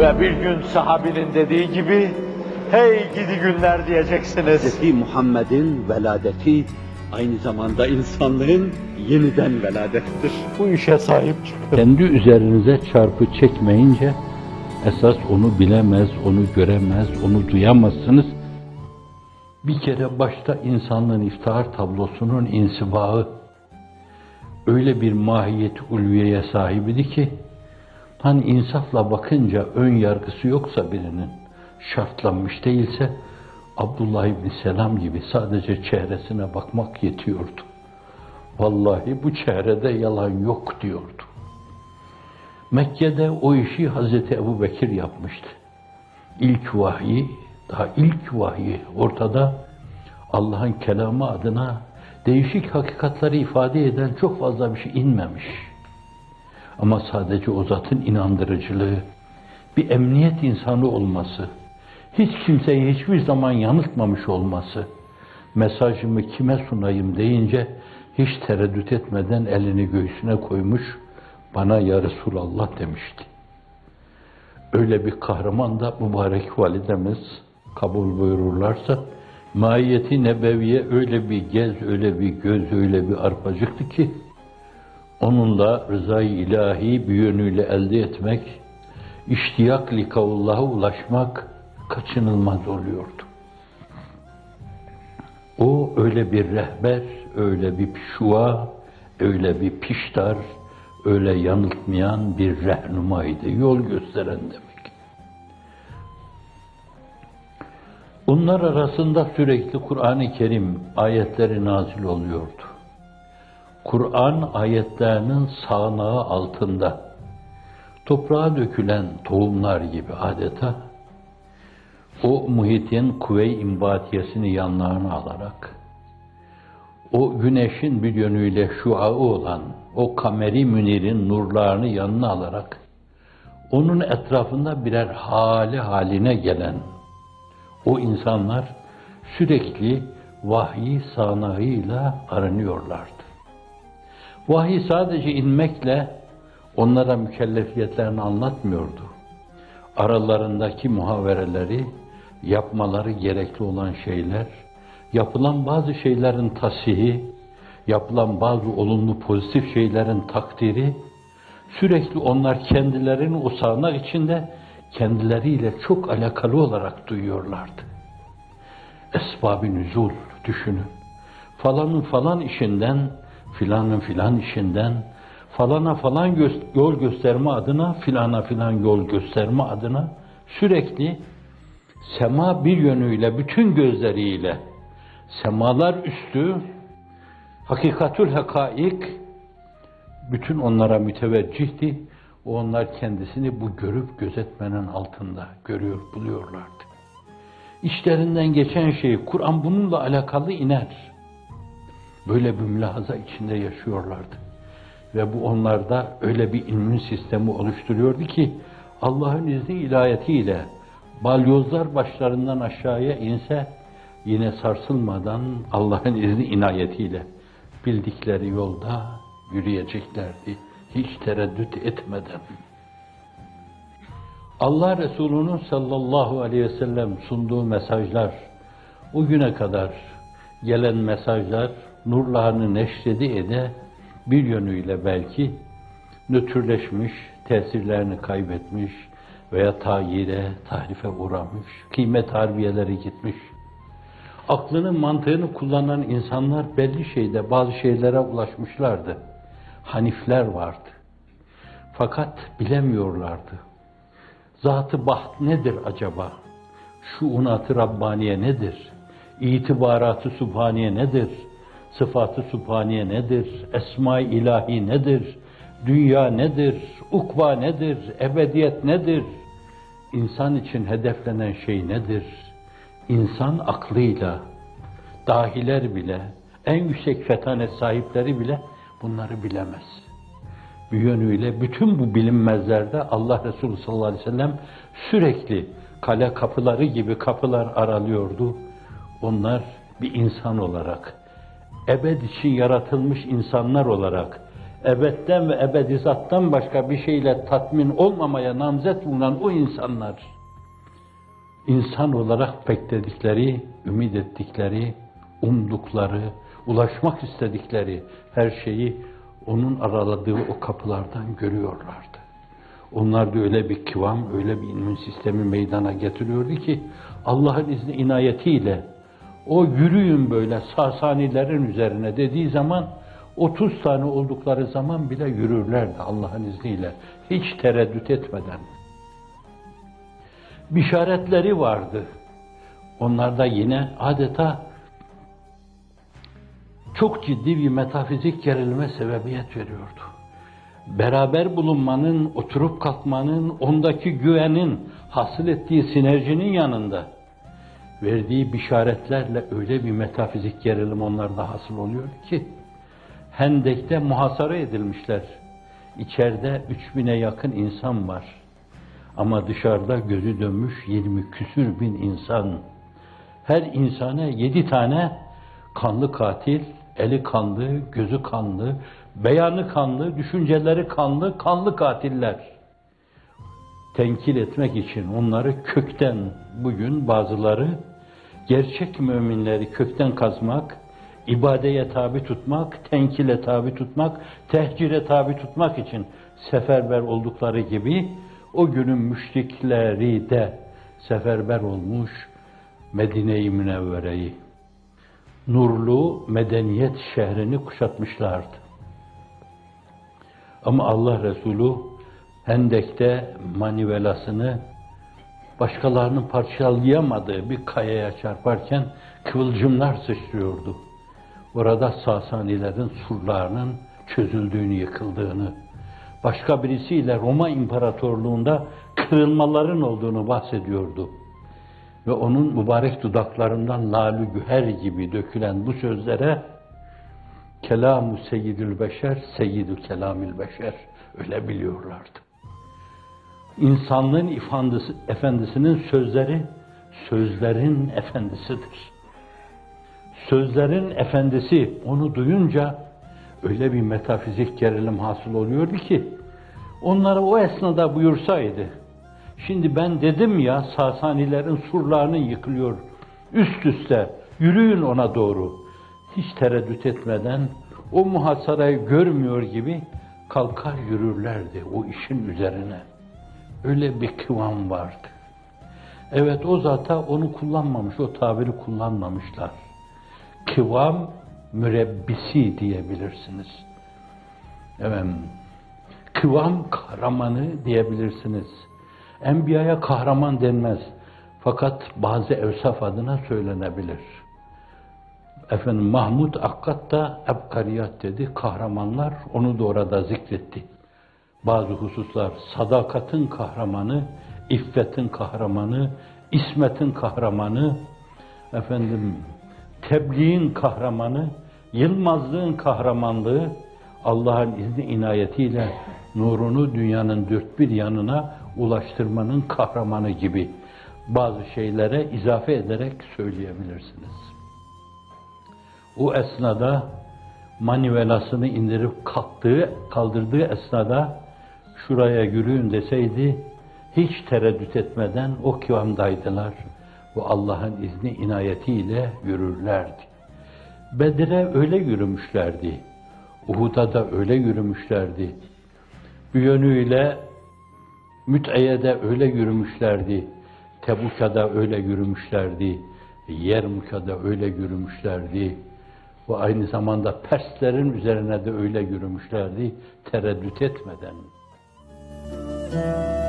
Ve bir gün sahabinin dediği gibi, hey gidi günler diyeceksiniz. Hz. Muhammed'in veladeti aynı zamanda insanlığın yeniden veladettir. Bu işe sahip çıkın. Kendi üzerinize çarpı çekmeyince esas onu bilemez, onu göremez, onu duyamazsınız. Bir kere başta insanlığın iftihar tablosunun insibağı öyle bir mahiyeti ulviyeye sahibiydi ki hani insafla bakınca ön yargısı yoksa birinin şartlanmış değilse Abdullah İbni Selam gibi sadece çehresine bakmak yetiyordu. Vallahi bu çehrede yalan yok diyordu. Mekke'de o işi Hazreti Ebu Bekir yapmıştı. İlk vahyi, daha ilk vahyi ortada Allah'ın kelamı adına değişik hakikatleri ifade eden çok fazla bir şey inmemiş. Ama sadece o zatın inandırıcılığı, bir emniyet insanı olması, hiç kimseyi hiçbir zaman yanıltmamış olması, mesajımı kime sunayım deyince hiç tereddüt etmeden elini göğsüne koymuş, bana ya Resulallah demişti. Öyle bir kahraman da mübarek validemiz kabul buyururlarsa, mahiyeti nebeviye öyle bir gez, öyle bir göz, öyle bir arpacıktı ki, onunla rızayı ilahi bir yönüyle elde etmek, iştiyak likavullah'a ulaşmak kaçınılmaz oluyordu. O öyle bir rehber, öyle bir pişua, öyle bir piştar, öyle yanıltmayan bir rehnumaydı, yol gösteren demek. Onlar arasında sürekli Kur'an-ı Kerim ayetleri nazil oluyordu. Kur'an ayetlerinin sağanağı altında toprağa dökülen tohumlar gibi adeta o muhitin kuvve-i imbatiyesini yanlarına alarak o güneşin bir yönüyle şuağı olan o kameri münirin nurlarını yanına alarak onun etrafında birer hali haline gelen o insanlar sürekli vahyi sanayıyla aranıyorlardı. Vahiy sadece inmekle onlara mükellefiyetlerini anlatmıyordu. Aralarındaki muhavereleri, yapmaları gerekli olan şeyler, yapılan bazı şeylerin tasihi, yapılan bazı olumlu pozitif şeylerin takdiri, sürekli onlar kendilerini o sağanak içinde kendileriyle çok alakalı olarak duyuyorlardı. Esbab-ı nüzul düşünün. Falanın falan işinden, filanın filan işinden, falana falan gö yol gösterme adına, filana filan yol gösterme adına sürekli sema bir yönüyle, bütün gözleriyle, semalar üstü, hakikatül hakaik, bütün onlara müteveccihti. Onlar kendisini bu görüp gözetmenin altında görüyor, buluyorlardı. İşlerinden geçen şey, Kur'an bununla alakalı iner. Böyle bir mülahaza içinde yaşıyorlardı. Ve bu onlarda öyle bir immün sistemi oluşturuyordu ki, Allah'ın izni ilahiyetiyle balyozlar başlarından aşağıya inse, yine sarsılmadan Allah'ın izni inayetiyle bildikleri yolda yürüyeceklerdi hiç tereddüt etmeden. Allah Resulü'nün sallallahu aleyhi ve sellem sunduğu mesajlar, o güne kadar gelen mesajlar nurlarını neşredi ede bir yönüyle belki nötrleşmiş, tesirlerini kaybetmiş veya tayire, tahrife uğramış, kıymet harbiyeleri gitmiş. Aklının mantığını kullanan insanlar belli şeyde bazı şeylere ulaşmışlardı. Hanifler vardı. Fakat bilemiyorlardı. Zatı baht nedir acaba? Şu unatı Rabbaniye nedir? İtibaratı Subhaniye nedir? Sıfatı Subhaniye nedir? Esma-i ilahi nedir? Dünya nedir? Ukva nedir? Ebediyet nedir? İnsan için hedeflenen şey nedir? İnsan aklıyla, dahiler bile, en yüksek fetanet sahipleri bile bunları bilemez. Bir yönüyle bütün bu bilinmezlerde Allah Resulü sallallahu aleyhi ve sellem sürekli kale kapıları gibi kapılar aralıyordu. Onlar bir insan olarak, ebed için yaratılmış insanlar olarak, ebedden ve ebedizattan başka bir şeyle tatmin olmamaya namzet bulunan o insanlar, insan olarak bekledikleri, ümit ettikleri, umdukları, ulaşmak istedikleri her şeyi onun araladığı o kapılardan görüyorlardı. Onlar da öyle bir kıvam, öyle bir immün sistemi meydana getiriyordu ki Allah'ın izni inayetiyle o yürüyün böyle Sasanilerin üzerine dediği zaman 30 tane oldukları zaman bile yürürlerdi Allah'ın izniyle. Hiç tereddüt etmeden. Bişaretleri vardı. Onlar da yine adeta çok ciddi bir metafizik gerilme sebebiyet veriyordu. Beraber bulunmanın, oturup kalkmanın, ondaki güvenin, hasıl ettiği sinerjinin yanında verdiği bişaretlerle öyle bir metafizik gerilim onlarda hasıl oluyor ki Hendek'te muhasara edilmişler. İçeride 3000'e yakın insan var. Ama dışarıda gözü dönmüş 20 küsür bin insan. Her insana yedi tane kanlı katil, eli kanlı, gözü kanlı, beyanı kanlı, düşünceleri kanlı, kanlı katiller. Tenkil etmek için onları kökten bugün bazıları gerçek müminleri kökten kazmak, ibadeye tabi tutmak, tenkile tabi tutmak, tehcire tabi tutmak için seferber oldukları gibi o günün müşrikleri de seferber olmuş Medine-i Münevvere'yi, nurlu medeniyet şehrini kuşatmışlardı. Ama Allah Resulü Hendek'te manivelasını başkalarının parçalayamadığı bir kayaya çarparken kıvılcımlar sıçrıyordu. Orada Sasanilerin surlarının çözüldüğünü, yıkıldığını, başka birisiyle Roma İmparatorluğunda kırılmaların olduğunu bahsediyordu. Ve onun mübarek dudaklarından lalü güher gibi dökülen bu sözlere Kelamu seyyidül beşer, seyyidü kelamil beşer öyle biliyorlardı. İnsanlığın ifandisi, efendisinin sözleri sözlerin efendisidir. Sözlerin efendisi onu duyunca öyle bir metafizik gerilim hasıl oluyordu ki onlara o esnada buyursaydı şimdi ben dedim ya Sasanilerin surlarını yıkılıyor üst üste yürüyün ona doğru hiç tereddüt etmeden o muhasarayı görmüyor gibi kalkar yürürlerdi o işin üzerine. Öyle bir kıvam vardı. Evet o zata onu kullanmamış, o tabiri kullanmamışlar. Kıvam mürebbisi diyebilirsiniz. Evet, kıvam kahramanı diyebilirsiniz. Enbiya'ya kahraman denmez. Fakat bazı evsaf adına söylenebilir. Efendim Mahmud Akkat da ebkariyat dedi. Kahramanlar onu da orada zikretti. Bazı hususlar sadakatin kahramanı, iffetin kahramanı, ismetin kahramanı, efendim tebliğin kahramanı, yılmazlığın kahramanlığı, Allah'ın izni inayetiyle nurunu dünyanın dört bir yanına ulaştırmanın kahramanı gibi bazı şeylere izafe ederek söyleyebilirsiniz. O esnada manivelasını indirip kalktığı, kaldırdığı esnada şuraya yürüyün deseydi hiç tereddüt etmeden o kıvamdaydılar. Bu Allah'ın izni inayetiyle yürürlerdi. Bedir'e öyle yürümüşlerdi. Uhud'a da öyle yürümüşlerdi. Bir yönüyle Müt'eye de öyle yürümüşlerdi. Tebuk'a da öyle yürümüşlerdi. Yermuk'a da öyle yürümüşlerdi. Ve aynı zamanda Perslerin üzerine de öyle yürümüşlerdi tereddüt etmeden. Thank you.